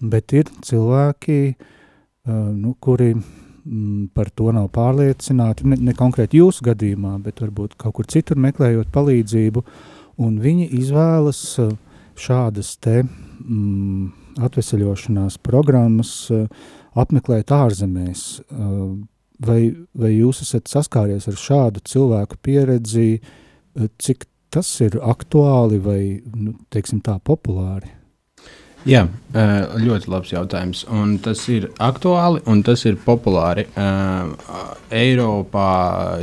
bet ir cilvēki, uh, nu, kuri mm, par to nav pārliecināti, ne, ne konkrēti jūsu gadījumā, bet varbūt kaut kur citur meklējot palīdzību, un viņi izvēlas uh, šādas te mm, atveseļošanās programmas uh, apmeklēt ārzemēs. Vai, vai jūs esat saskāries ar šādu cilvēku pieredzi, cik tas ir aktuāli vai, nu, teiksim tā, populāri? Jā, ļoti labs jautājums. Un tas ir aktuāli un tas ir populāri. Eiropā,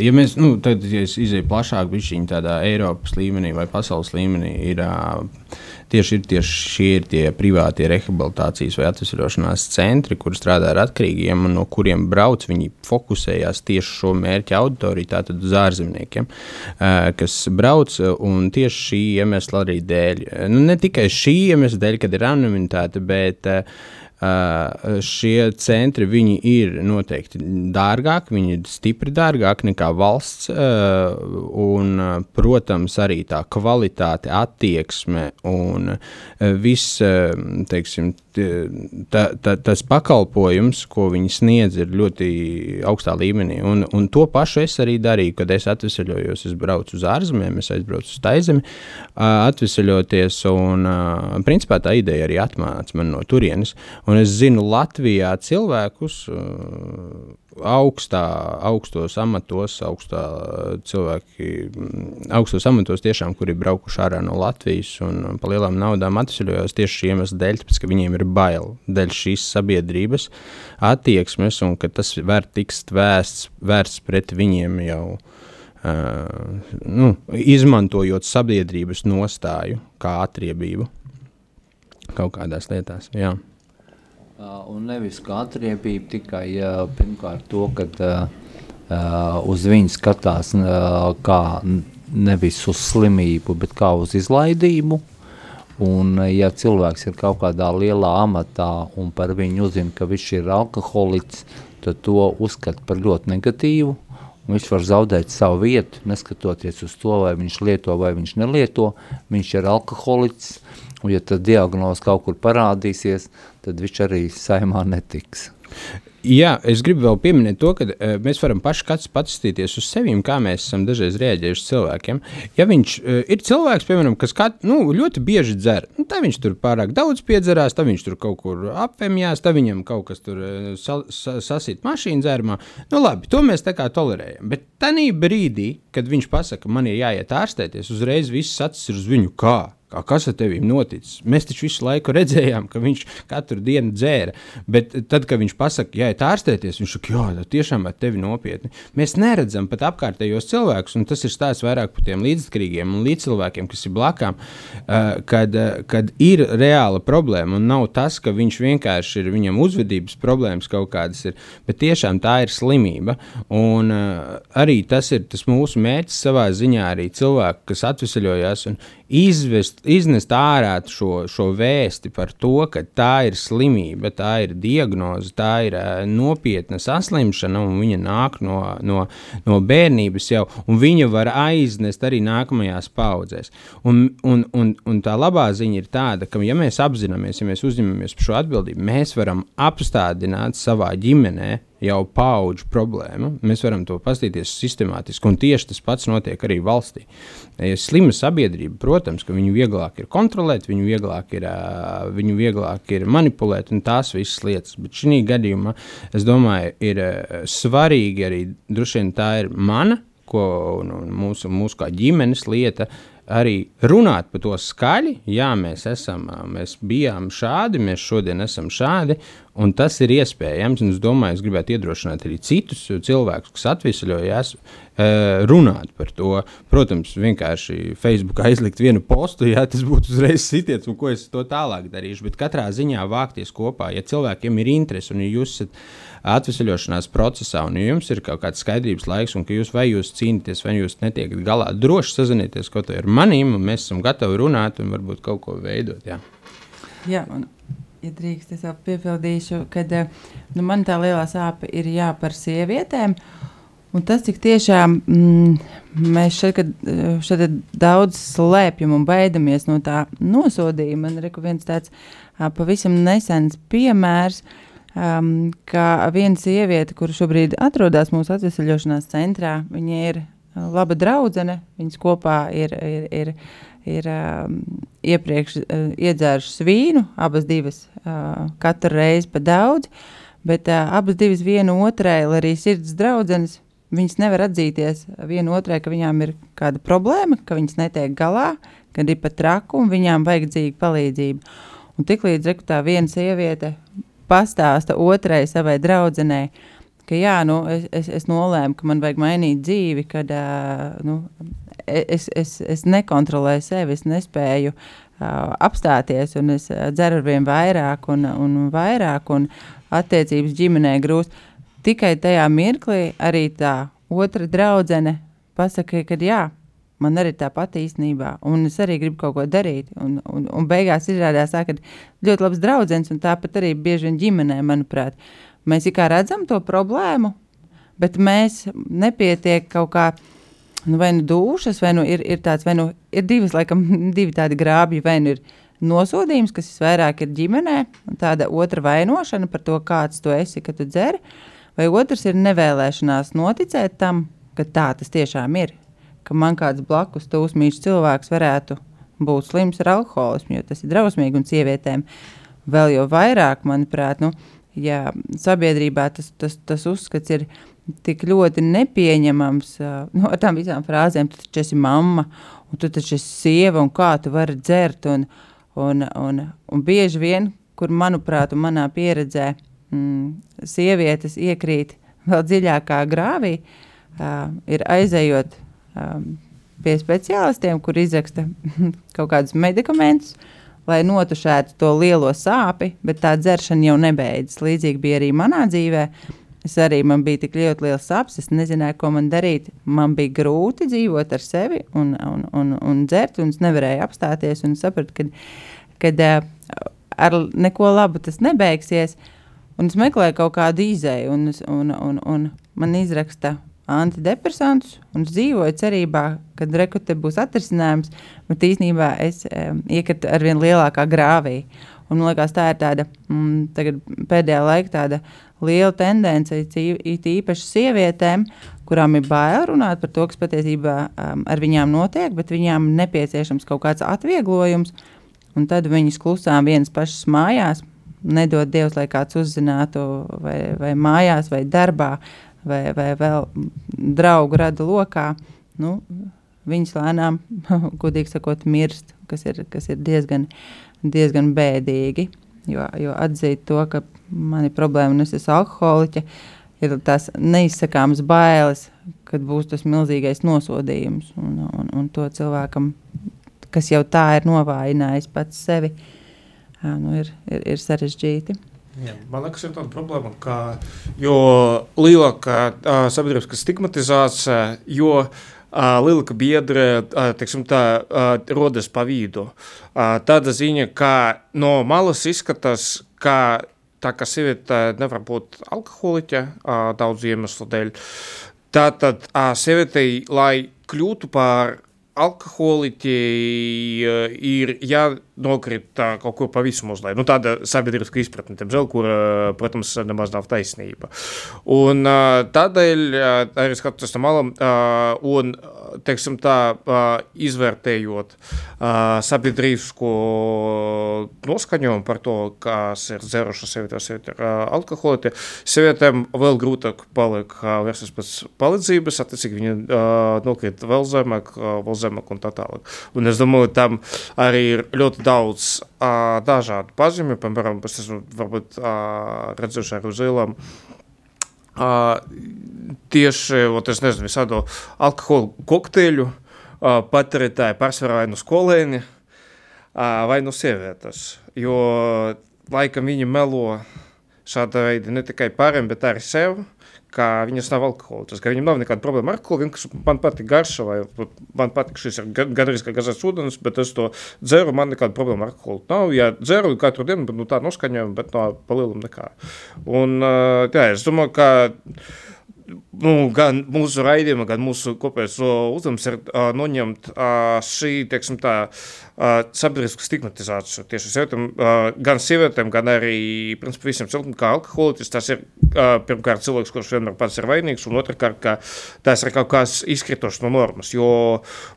ja mēs nu, tad, ja izējām plašāk, viņa tādā Eiropas līmenī vai pasaules līmenī ir tieši, ir, tieši šie ir tie privātie rehabilitācijas vai atvesļošanās centri, kur strādā ar atkarīgiem un no kuriem brauc. Viņi fokusējās tieši šo mērķa auditoriju, tātad uz ārzemniekiem, kas brauc un tieši šī iemesla arī dēļ. Nu, ne tikai šī iemesla dēļ, kad ir anonimitāte, bet uh, šie centri ir noteikti dārgāki, viņi ir stipri dārgāki nekā valsts. Uh, un, protams, arī tā kvalitāte, attieksme un viss, teiksim, tā, tā, tas pakalpojums, ko viņi sniedz, ir ļoti augstā līmenī. Un, un to pašu es arī darīju, kad es atvesaļojos. Es braucu uz ārzemēm, es aizbraucu uz Taizemi, atvesaļoties. Un, principā, tā ideja arī atmāca man no turienes. Un es zinu Latvijā cilvēkus augstā, augstos amatos, augstā cilvēki, mm, augstos amatos tiešām, kuri braukuši ārā no Latvijas un pa lielām naudām atceļojās tieši šī iemesla dēļ, tāpēc, ka viņiem ir bail dēļ šīs sabiedrības attieksmes un ka tas var tikt vērsts, vērsts pret viņiem jau. Uh, nu, izmantojot sabiedrības nostāju kā atriebību kaut kādās lietās. Jā. Uh, un nevis kā atriebība, tikai uh, pirmkārt to, ka uh, uz viņu skatās kā nevis uz slimību, bet kā uz izlaidību. Un, ja cilvēks ir kaut kādā lielā amatā un par viņu uzzina, ka viņš ir alkoholiķis, tad to uzskata par ļoti negatīvu. Viņš var zaudēt savu vietu, neskatoties uz to, vai viņš lieto vai viņš nelieto. Viņš ir alkoholiķis, un ja tad diagnoze kaut kur parādīsies, tad viņš arī saimā netiks. Jā, es gribu vēl pieminēt to, ka uh, mēs varam paši kāds paskatīties uz sevi, kā mēs esam dažreiz rēģējuši uz cilvēkiem. Ja viņš uh, ir cilvēks, piemēram, kas kat, nu, ļoti bieži dzer, nu, tad viņš tur pārāk daudz piedzerās, tad viņš tur kaut kur apvemjās, tad viņam kaut kas tur uh, sa, sa, sasīt mašīnu dzērumā. Nu, labi, to mēs tā kā tolerējam. Bet tajā brīdī, kad viņš pasaka, man ir jāiet ārstēties, uzreiz viss acis ir uz viņu kā Kā, kas ar tevi noticis? Mēs taču visu laiku redzējām, ka viņš katru dienu dzēra. Bet tad, kad viņš pasakā, ja ir ārstēties, viņš saka, jā, tiešām ar tevi nopietni. Mēs neredzam pat apkārtējos cilvēkus, un tas ir stāsts vairāk par tiem līdzatkarīgiem un līdzcilvēkiem, kas ir blakām, kad, kad ir reāla problēma. Un nav tas, ka viņš vienkārši ir viņam uzvedības problēmas kaut kādas, ir, bet tiešām tā ir slimība. Un arī tas ir tas mūsu mērķis savā ziņā, arī cilvēku, kas atvesaļojās un izvest, iznest ārā šo, šo vēsti par to, ka tā ir slimība, tā ir diagnoze, tā ir uh, nopietna saslimšana, un viņa nāk no, no, no bērnības jau, un viņa var aiznest arī nākamajās paudzēs. Un, un, un, un tā labā ziņa ir tāda, ka, ja mēs apzināmies, ja mēs uzņemamies šo atbildību, mēs varam apstādināt savā ģimenē jau paudžu problēma. Mēs varam to paskatīties sistemātiski, un tieši tas pats notiek arī valstī. Ja slima sabiedrība, protams, ka viņu vieglāk ir kontrolēt, viņu vieglāk ir, viņu vieglāk ir manipulēt un tās visas lietas. Bet šī gadījumā es domāju, ir svarīgi arī droši vien tā ir mana. Ko, un, un mūsu, mūsu kā ģimenes lieta, uh, arī runāt par to skaļi. Jā, mēs, esam, mēs bijām šādi, mēs šodien esam šādi, un tas ir iespējams. Es domāju, es gribētu iedrošināt arī citus cilvēkus, kas atvesaļojās, runāt par to. Protams, vienkārši Facebookā izlikt vienu postu, ja tas būtu uzreiz sitiens, un ko es to tālāk darīšu. Bet katrā ziņā vākties kopā, ja cilvēkiem ir interese un ja jūs esat atvesaļošanās procesā, un ja jums ir kaut kāds skaidrības laiks, un ka jūs vai jūs cīnāties, vai jūs netiekat galā, droši sazinieties kaut ar maniem, un mēs esam gatavi runāt un varbūt kaut ko veidot. Jā, jā un, ja drīkst, es vēl piebildīšu, ka nu, man tā lielā sāpe ir jā par sievietēm. Un tas, cik tiešām mm, mēs šeit, šeit daudz slēpjam un baidamies no tā nosodījuma, man ir viens tāds pavisam nesens piemērs. Uh, um, ka viena sieviete, kur šobrīd atrodas mūsu atvesaļošanās centrā, viņa ir uh, laba draudzene, viņas kopā ir, ir, ir, ir um, iepriekš uh, iedzērušas vīnu, abas divas uh, katru reizi pa daudz, bet uh, abas divas viena otrai, lai arī sirds draudzenes, viņas nevar atzīties viena otrai, ka viņām ir kāda problēma, ka viņas netiek galā, kad ir pat traku un viņām vajadzīga palīdzība. Un tiklīdz tā viena sieviete pastāsta otrai savai draudzenei, ka jā, nu, es, es, es nolēmu, ka man vajag mainīt dzīvi, kad uh, nu, es, es, es nekontrolēju sevi, es nespēju uh, apstāties, un es dzeru ar vien vairāk un, un vairāk, un attiecības ģimenē grūst. Tikai tajā mirklī arī tā otra draudzene pasaka, ka jā, man arī tā pati īstenībā, un es arī gribu kaut ko darīt. Un, un, un beigās izrādās, tā, ka ļoti labs draugs, un tāpat arī bieži vien ģimenē, manuprāt, mēs kā redzam to problēmu, bet mēs nepietiek kaut kā. Nu, vai nu dušas, vai nu ir, ir tāds, vai nu ir divas, laikam, divi tādi grābji, vai nu ir nosodījums, kas vairāk ir ģimenē, un tāda otra vainošana par to, kāds tu esi, kad tu dzer, vai otrs ir nevēlēšanās noticēt tam, ka tā tas tiešām ir ka man kāds blakus tūsmīgs cilvēks varētu būt slims ar alkoholismu, jo tas ir drausmīgi un sievietēm vēl jau vairāk, manuprāt, nu, ja sabiedrībā tas, tas, tas uzskats ir tik ļoti nepieņemams nu, ar tām visām frāzēm, tu taču esi mamma, un tu taču esi sieva, un kā tu vari dzert, un, un, un, un bieži vien, kur, manuprāt, un manā pieredzē, mm, sievietes iekrīt vēl dziļākā grāvī, uh, ir aizējot um, pie speciālistiem, kur izraksta kaut kādus medikamentus, lai notušētu to lielo sāpi, bet tā dzeršana jau nebeidzas. Līdzīgi bija arī manā dzīvē. Es arī man bija tik ļoti liels sāpes, es nezināju, ko man darīt. Man bija grūti dzīvot ar sevi un, un, un, un dzert, un es nevarēju apstāties. Es sapratu, ka uh, ar neko labu tas nebeigsies. Un es meklēju kaut kādu izēju, un, un, un, un man izraksta antidepresantus un dzīvoju cerībā, ka rekrute būs atrisinājums, bet īsnībā es um, iekrītu ar vien lielākā grāvī. Un, man liekas, tā ir tāda mm, pēdējā laikā tāda liela tendence, it īpaši sievietēm, kurām ir bail runāt par to, kas patiesībā um, ar viņām notiek, bet viņām nepieciešams kaut kāds atvieglojums. Un tad viņas klusām vienas pašas mājās, nedod Dievs, lai kāds uzzinātu, vai, vai mājās, vai darbā, vai, vai vēl draugu rada lokā, nu, viņas lēnām, godīgi sakot, mirst, kas ir, kas ir diezgan, diezgan bēdīgi. Jo, jo atzīt to, ka man ir problēma un es esmu alkoholiķa, ir tās neizsakāmas bailes, kad būs tas milzīgais nosodījums. Un, un, un to cilvēkam, kas jau tā ir novājinājis pats sevi, nu, ir, ir, ir sarežģīti. Jā, man liekas, ir tāda problēma, ka jo lielāka uh, sabiedriskā stigmatizācija, jo uh, lielāka biedra teiksim, tā, uh, rodas pa vidu. Uh, tāda ziņa, ka no malas izskatās, ka tā kā sieviete nevar būt alkoholiķe uh, daudz iemeslu dēļ. Tātad uh, sievietei, lai kļūtu par alkoholiķi uh, ir jānokrīt uh, kaut kur pavisam uzlai. Nu, tāda sabiedriska izpratne, diemžēl, kur, uh, protams, nemaz nav taisnība. Un uh, tādēļ uh, arī skatos tam malam un, teiksim tā, izvērtējot sabiedrisku noskaņojumu par to, kas ir dzeruša sieviete, sieviete ir alkoholiķi, sievietēm vēl grūtāk paliek uh, vērsties pēc palīdzības, attiecīgi viņi nokrīt vēl zemāk, vēl zemāk un tā tālāk. Un es domāju, tam arī ir ļoti daudz uh, dažādu pazīmju, piemēram, es esmu varbūt uh, redzējuši arī uz ielām. Uh, tieši, ot, es nezinu, visādu alkoholu kokteļu uh, patērētāji pārsvarā vai nu skolēni, uh, vai nu sievietes, jo laikam viņi melo šāda veida ne tikai pāriem, bet arī sev, ka viņas nav alkoholiķis, ka viņam nav nekāda problēma ar alkoholu. Vienkārši man patīk garša, vai man patīk šis gandrīz kā gazets ūdens, bet es to dzeru, man nekāda problēma ar alkoholu nav. Jā, dzeru katru dienu, bet nu, tā noskaņojuma, bet no palielam nekā. Un, jā, es domāju, ka nu, gan mūsu raidījuma, gan mūsu kopējais uzdevums ir uh, noņemt uh, šī, teiksim tā, uh, sabiedrisku stigmatizāciju tieši sievietēm, uh, gan sievietēm, gan arī, principā, visiem cilvēkiem, kā alkoholiķis, tas ir, uh, pirmkārt, cilvēks, kurš vienmēr pats ir vainīgs, un otrkārt, ka tas ir kaut kas izkritošs no normas, jo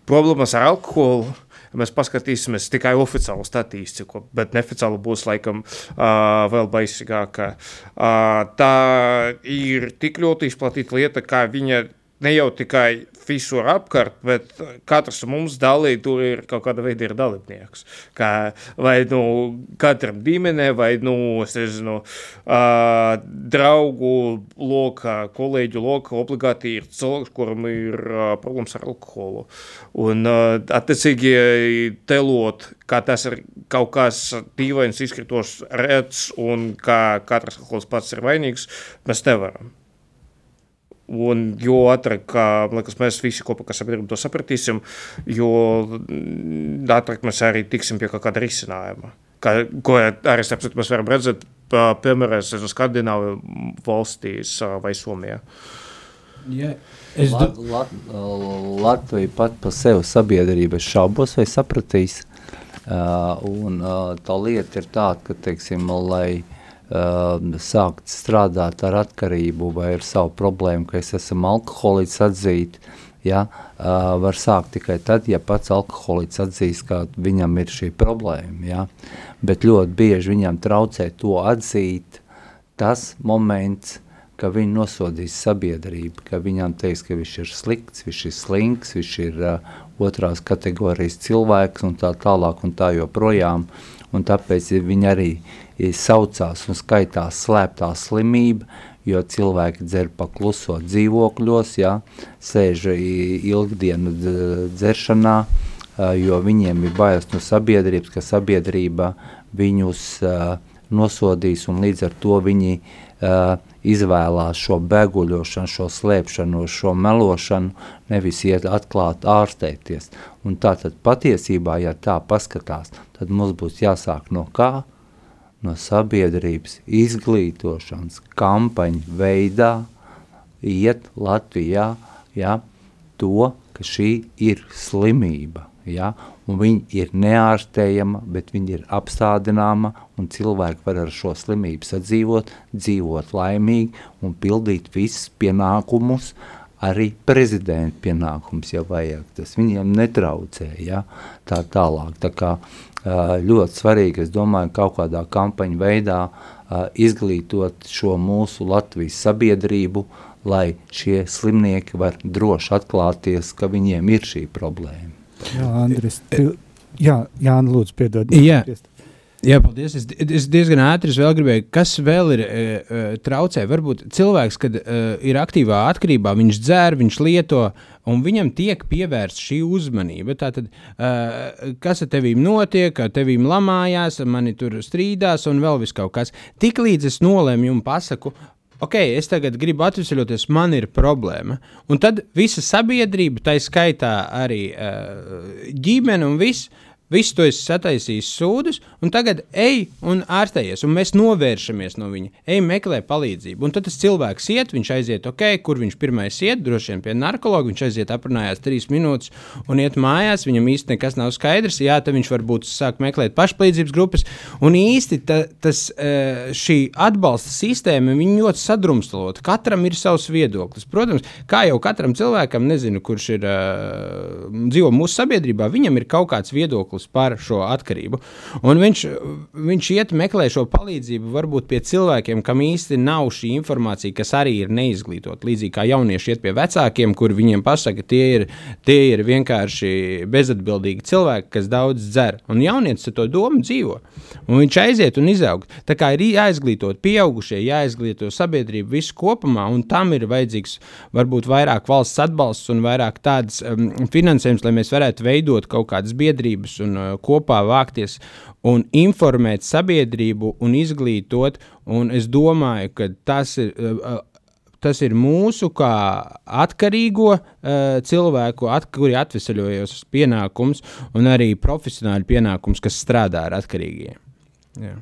problēmas ar alkoholu, mēs paskatīsimies tikai oficiālu statistiku, bet neoficiāli būs laikam uh, vēl baisīgāka. Uh, tā ir tik ļoti izplatīta lieta, kā viņa ne jau tikai visur apkārt, bet katrs mums dalīja, tur ir kaut kāda veida ir dalībnieks. Kā, vai nu katram ģimenē, vai nu, es nezinu, uh, draugu lokā, kolēģu lokā obligāti ir cilvēks, kuram ir uh, problēmas ar alkoholu. Un uh, attiecīgi telot, kā tas ir kaut kas dīvains, izkritošs, rets un kā katrs alkohols pats ir vainīgs, mēs nevaram. Un jo ātrāk, kā, liekas, mēs visi kopā kā sabiedrība to sapratīsim, jo ātrāk mēs arī tiksim pie kaut kāda risinājuma. Kā, ko arī saprat, mēs varam redzēt, piemēram, Skandināvu valstīs vai Somijā. Ja, es Lat, Lat, Latvija pat par sevi sabiedrība šaubos vai sapratīs. Uh, un uh, tā lieta ir tāda, ka, teiksim, lai uh, sākt strādāt ar atkarību vai ar savu problēmu, ka es esmu alkoholiķis atzīt, ja, uh, var sākt tikai tad, ja pats alkoholiķis atzīst, ka viņam ir šī problēma, ja. bet ļoti bieži viņam traucē to atzīt tas moments, ka viņu nosodīs sabiedrība, ka viņam teiks, ka viņš ir slikts, viņš ir slinks, viņš ir uh, otrās kategorijas cilvēks un tā tālāk un tā joprojām, un tāpēc viņi arī saucās un skaitās slēptā slimība, jo cilvēki dzer pakluso dzīvokļos, ja, sēž ilgdienu dzeršanā, jo viņiem ir bailes no sabiedrības, ka sabiedrība viņus nosodīs un līdz ar to viņi izvēlās šo beguļošanu, šo slēpšanu, šo melošanu, nevis iet atklāt ārstēties. Un tā tad patiesībā, ja tā paskatās, tad mums būs jāsāk no kā? No sabiedrības izglītošanas kampaņu veidā iet Latvijā ja, to, ka šī ir slimība. Ja, un viņa ir neārstējama, bet viņa ir apstādināma, un cilvēki var ar šo slimību sadzīvot, dzīvot laimīgi un pildīt visus pienākumus, arī prezidenta pienākums, ja vajag. Tas viņiem netraucē, ja, tā tālāk. Tā kā ļoti svarīgi, es domāju, kaut kādā kampaņu veidā izglītot šo mūsu Latvijas sabiedrību, lai šie slimnieki var droši atklāties, ka viņiem ir šī problēma. Jā, Andris, tu, jā, Jāna, lūdzu, piedod. Jā. Jā, paldies. Es, es diezgan ātri vēl gribēju, kas vēl ir e, e, traucē. Varbūt cilvēks, kad e, ir aktīvā atkarībā, viņš dzer, viņš lieto, un viņam tiek pievērsta šī uzmanība. Tātad, e, kas ar tevīm notiek, ar tevīm lamājās, mani tur strīdās, un vēl vis kaut kas. Tiklīdz es nolēmu un pasaku, ok, es tagad gribu atvesaļoties, man ir problēma. Un tad visa sabiedrība, tā skaitā arī uh, ģimene un viss, Visu to esi sataisījis sūdus, un tagad ej un ārstējies, un mēs novēršamies no viņa. Ej, meklē palīdzību. Un tad tas cilvēks iet, viņš aiziet, ok, kur viņš pirmais iet, droši vien pie narkologa. Viņš aiziet, aprunājās trīs minūtes un iet mājās. Viņam īsti nekas nav skaidrs. Jā, tad viņš varbūt sāk meklēt pašpalīdzības grupas. Un īsti ta, tas, e, šī atbalsta sistēma ļoti sadrumstalota. Katram ir savs viedoklis. Protams, kā jau katram cilvēkam, nezinu, kurš ir uh, dzīvo mūsu sabiedrībā, viņam ir kaut kāds viedoklis viedoklis par šo atkarību. Un viņš, viņš iet meklē šo palīdzību varbūt pie cilvēkiem, kam īsti nav šī informācija, kas arī ir neizglītot. Līdzīgi kā jaunieši iet pie vecākiem, kur viņiem pasaka, tie ir, tie ir vienkārši bezatbildīgi cilvēki, kas daudz dzer. Un jaunietis ar to domu dzīvo. Un viņš aiziet un izaug. Tā kā ir jāizglīto pieaugušie, jāizglīto sabiedrība visu kopumā, un tam ir vajadzīgs varbūt vairāk valsts atbalsts un vairāk tādas um, finansējums, lai mēs varētu veidot kaut kādas biedrības un uh, kopā vākties un informēt sabiedrību un izglītot. Un es domāju, ka tas ir. Uh, uh tas ir mūsu kā atkarīgo uh, cilvēku, at, kuri atvesaļojas pienākums, un arī profesionāļu pienākums, kas strādā ar atkarīgiem. Jā.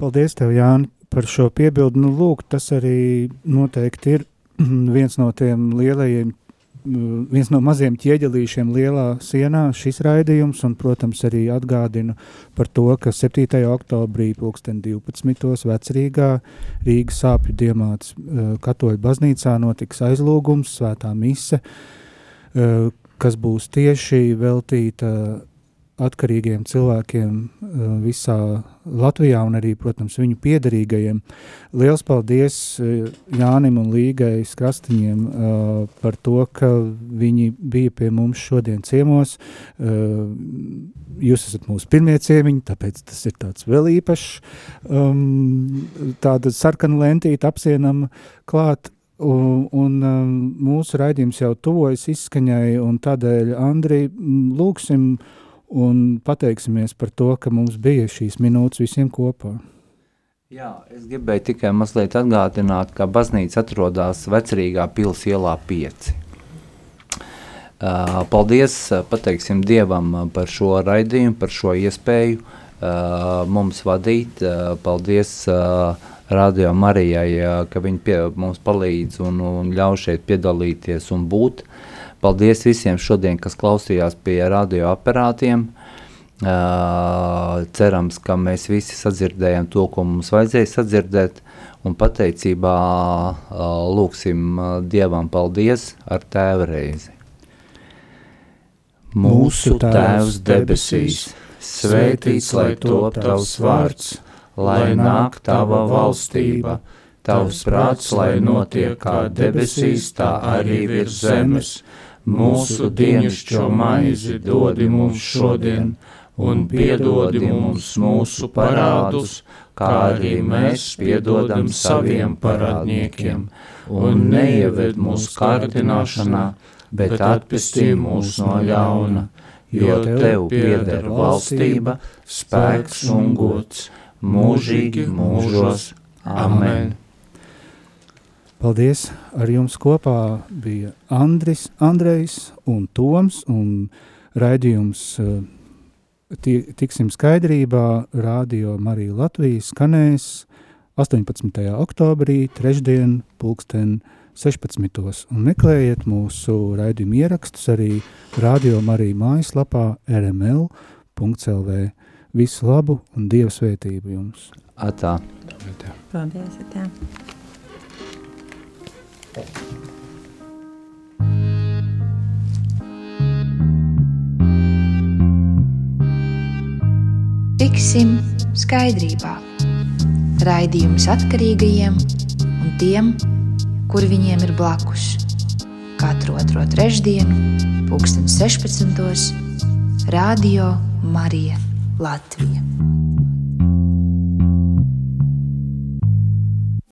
Paldies, tev, Jāni, par šo piebildi. Nu, lūk, tas arī noteikti ir viens no tiem lielajiem viens no maziem ķieģelīšiem lielā sienā šis raidījums, un, protams, arī atgādinu par to, ka 7. oktobrī 2012. vecrīgā Rīgas sāpju diemāts katoļu baznīcā notiks aizlūgums, svētā mise, kas būs tieši veltīta atkarīgiem cilvēkiem uh, visā Latvijā un arī, protams, viņu piederīgajiem. Liels paldies uh, Jānim un Līgai Skrastiņiem uh, par to, ka viņi bija pie mums šodien ciemos. Jūs esat mūsu pirmie ciemiņi, tāpēc tas ir tāds vēl īpašs, um, tāda sarkana lentīta apsienam klāt, Un, un um, mūsu raidījums jau tuvojas izskaņai, un tādēļ, Andri, lūksim un pateiksimies par to, ka mums bija šīs minūtes visiem kopā. Jā, es gribēju tikai mazliet atgādināt, ka baznīca atrodas vecrīgā pils ielā 5. Uh, paldies, pateiksim Dievam par šo raidījumu, par šo iespēju mums vadīt. Paldies Radio Marijai, ka viņi pie, mums palīdz un, un ļauj šeit piedalīties un būt. Paldies visiem šodien, kas klausījās pie radioaparātiem. Uh, cerams, ka mēs visi sadzirdējam to, ko mums vajadzēja sadzirdēt, un pateicībā uh, lūksim Dievam paldies ar tēva reizi. Mūsu Tēvs debesīs, svētīts lai top tavs vārds, lai nāk tava valstība, tavs prāts, lai notiek kā debesīs, tā arī virs zemes. Mūsu dienascho maizi dodi mums šodien, un piedodi mums mūsu parādus, kā arī mēs piedodam saviem parādniekiem, un neieved mūsu kārdināšanā, bet atpestī mūs no ļauna, jo Tev pieder valstība, spēks un gods, mūžīgi mūžos. Amen! Paldies! Ar jums kopā bija Andris, Andrejs un Toms, un raidījums eh, tiksim skaidrībā Radio Marija Latvijas skanēs 18. oktobrī, trešdien, pulksten 16. un meklējiet mūsu raidījumu ierakstus arī Radio Marija mājaslapā rml.lv. Visu labu un Dieva svētību jums! Atā! Paldies! Atā. Tiksim skaidrībā. Raidījums atkarīgajiem un tiem, kur viņiem ir blakus. Katru otro trešdienu, pulksten 16. Radio Marija Latvija.